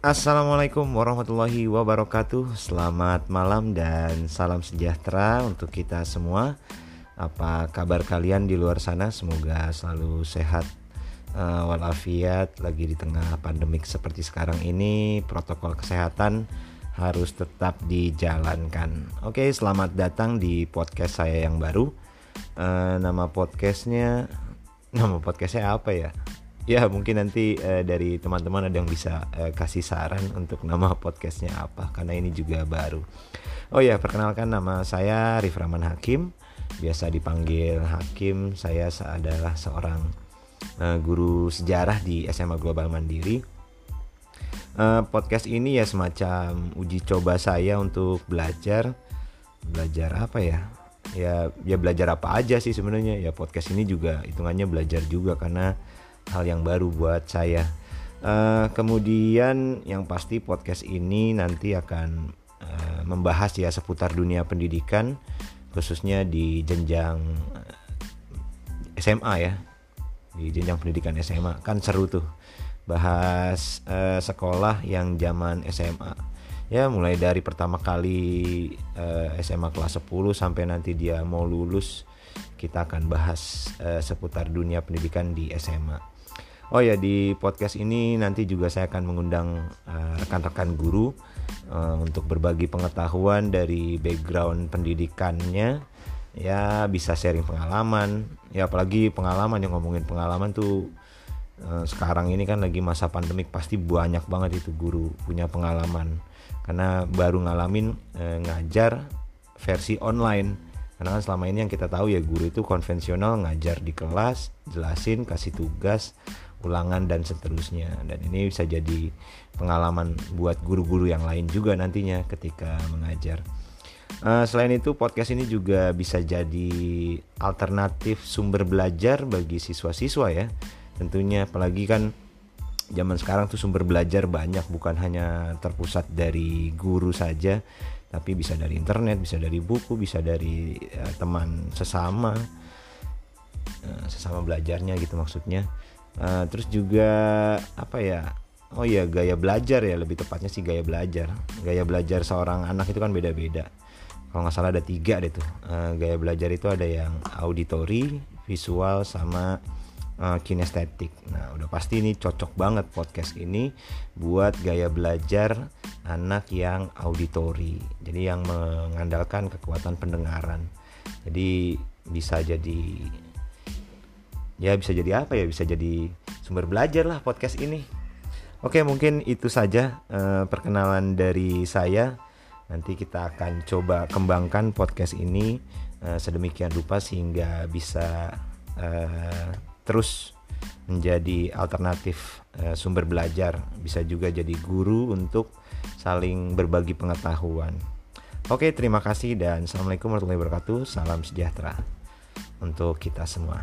Assalamualaikum warahmatullahi wabarakatuh. Selamat malam dan salam sejahtera untuk kita semua. Apa kabar kalian di luar sana? Semoga selalu sehat uh, walafiat. Lagi di tengah pandemik seperti sekarang ini Protokol kesehatan harus tetap dijalankan. Oke selamat datang di podcast saya yang baru. Uh, Nama podcastnya Nama podcastnya apa ya ya mungkin nanti uh, dari teman-teman ada yang bisa uh, kasih saran untuk nama podcastnya apa karena ini juga baru. Oh ya perkenalkan nama saya Riframan Hakim. Biasa dipanggil Hakim. Saya adalah seorang uh, guru sejarah di SMA Global Mandiri. Uh, podcast ini ya semacam uji coba saya untuk belajar. Belajar apa ya? Ya ya belajar apa aja sih sebenarnya. Ya podcast ini juga hitungannya belajar juga karena hal yang baru buat saya. Uh, kemudian yang pasti podcast ini nanti akan uh, membahas ya seputar dunia pendidikan khususnya di jenjang SMA ya. Di jenjang pendidikan SMA kan seru tuh bahas uh, sekolah yang zaman SMA ya mulai dari pertama kali uh, SMA kelas 10 sampai nanti dia mau lulus kita akan bahas uh, seputar dunia pendidikan di SMA Oh ya di podcast ini nanti juga saya akan mengundang eh, rekan-rekan uh, guru uh, untuk berbagi pengetahuan dari background pendidikannya. Ya bisa sharing pengalaman. Ya apalagi pengalaman yang ngomongin pengalaman tuh uh, sekarang ini kan lagi masa pandemik pasti banyak banget itu guru punya pengalaman karena baru ngalamin uh, ngajar versi online karena kan selama ini yang kita tahu ya guru itu konvensional ngajar di kelas jelasin kasih tugas ulangan dan seterusnya dan ini bisa jadi pengalaman buat guru-guru yang lain juga nantinya ketika mengajar. Uh, selain itu podcast ini juga bisa jadi alternatif sumber belajar bagi siswa-siswa ya. Tentunya apalagi kan zaman sekarang tuh sumber belajar banyak bukan hanya terpusat dari guru saja tapi bisa dari internet, bisa dari buku, bisa dari uh, teman sesama uh, sesama belajarnya gitu maksudnya. Uh, terus juga apa ya oh ya gaya belajar ya lebih tepatnya sih gaya belajar. Gaya belajar seorang anak itu kan beda-beda. Kalau nggak salah ada tiga deh tuh. Uh, gaya belajar itu ada yang auditori visual sama uh, kinestetik. Nah udah pasti ini cocok banget podcast ini buat gaya belajar anak yang auditori. Jadi yang mengandalkan kekuatan pendengaran. Jadi bisa jadi ya bisa jadi apa ya? Bisa jadi sumber belajar lah podcast ini. Oke mungkin itu saja uh, perkenalan dari saya. Nanti kita akan coba kembangkan podcast ini uh, sedemikian rupa sehingga bisa terus menjadi alternatif uh, sumber belajar. Bisa juga jadi guru untuk saling berbagi pengetahuan. Oke terima kasih dan assalamualaikum warahmatullahi wabarakatuh. Salam sejahtera untuk kita semua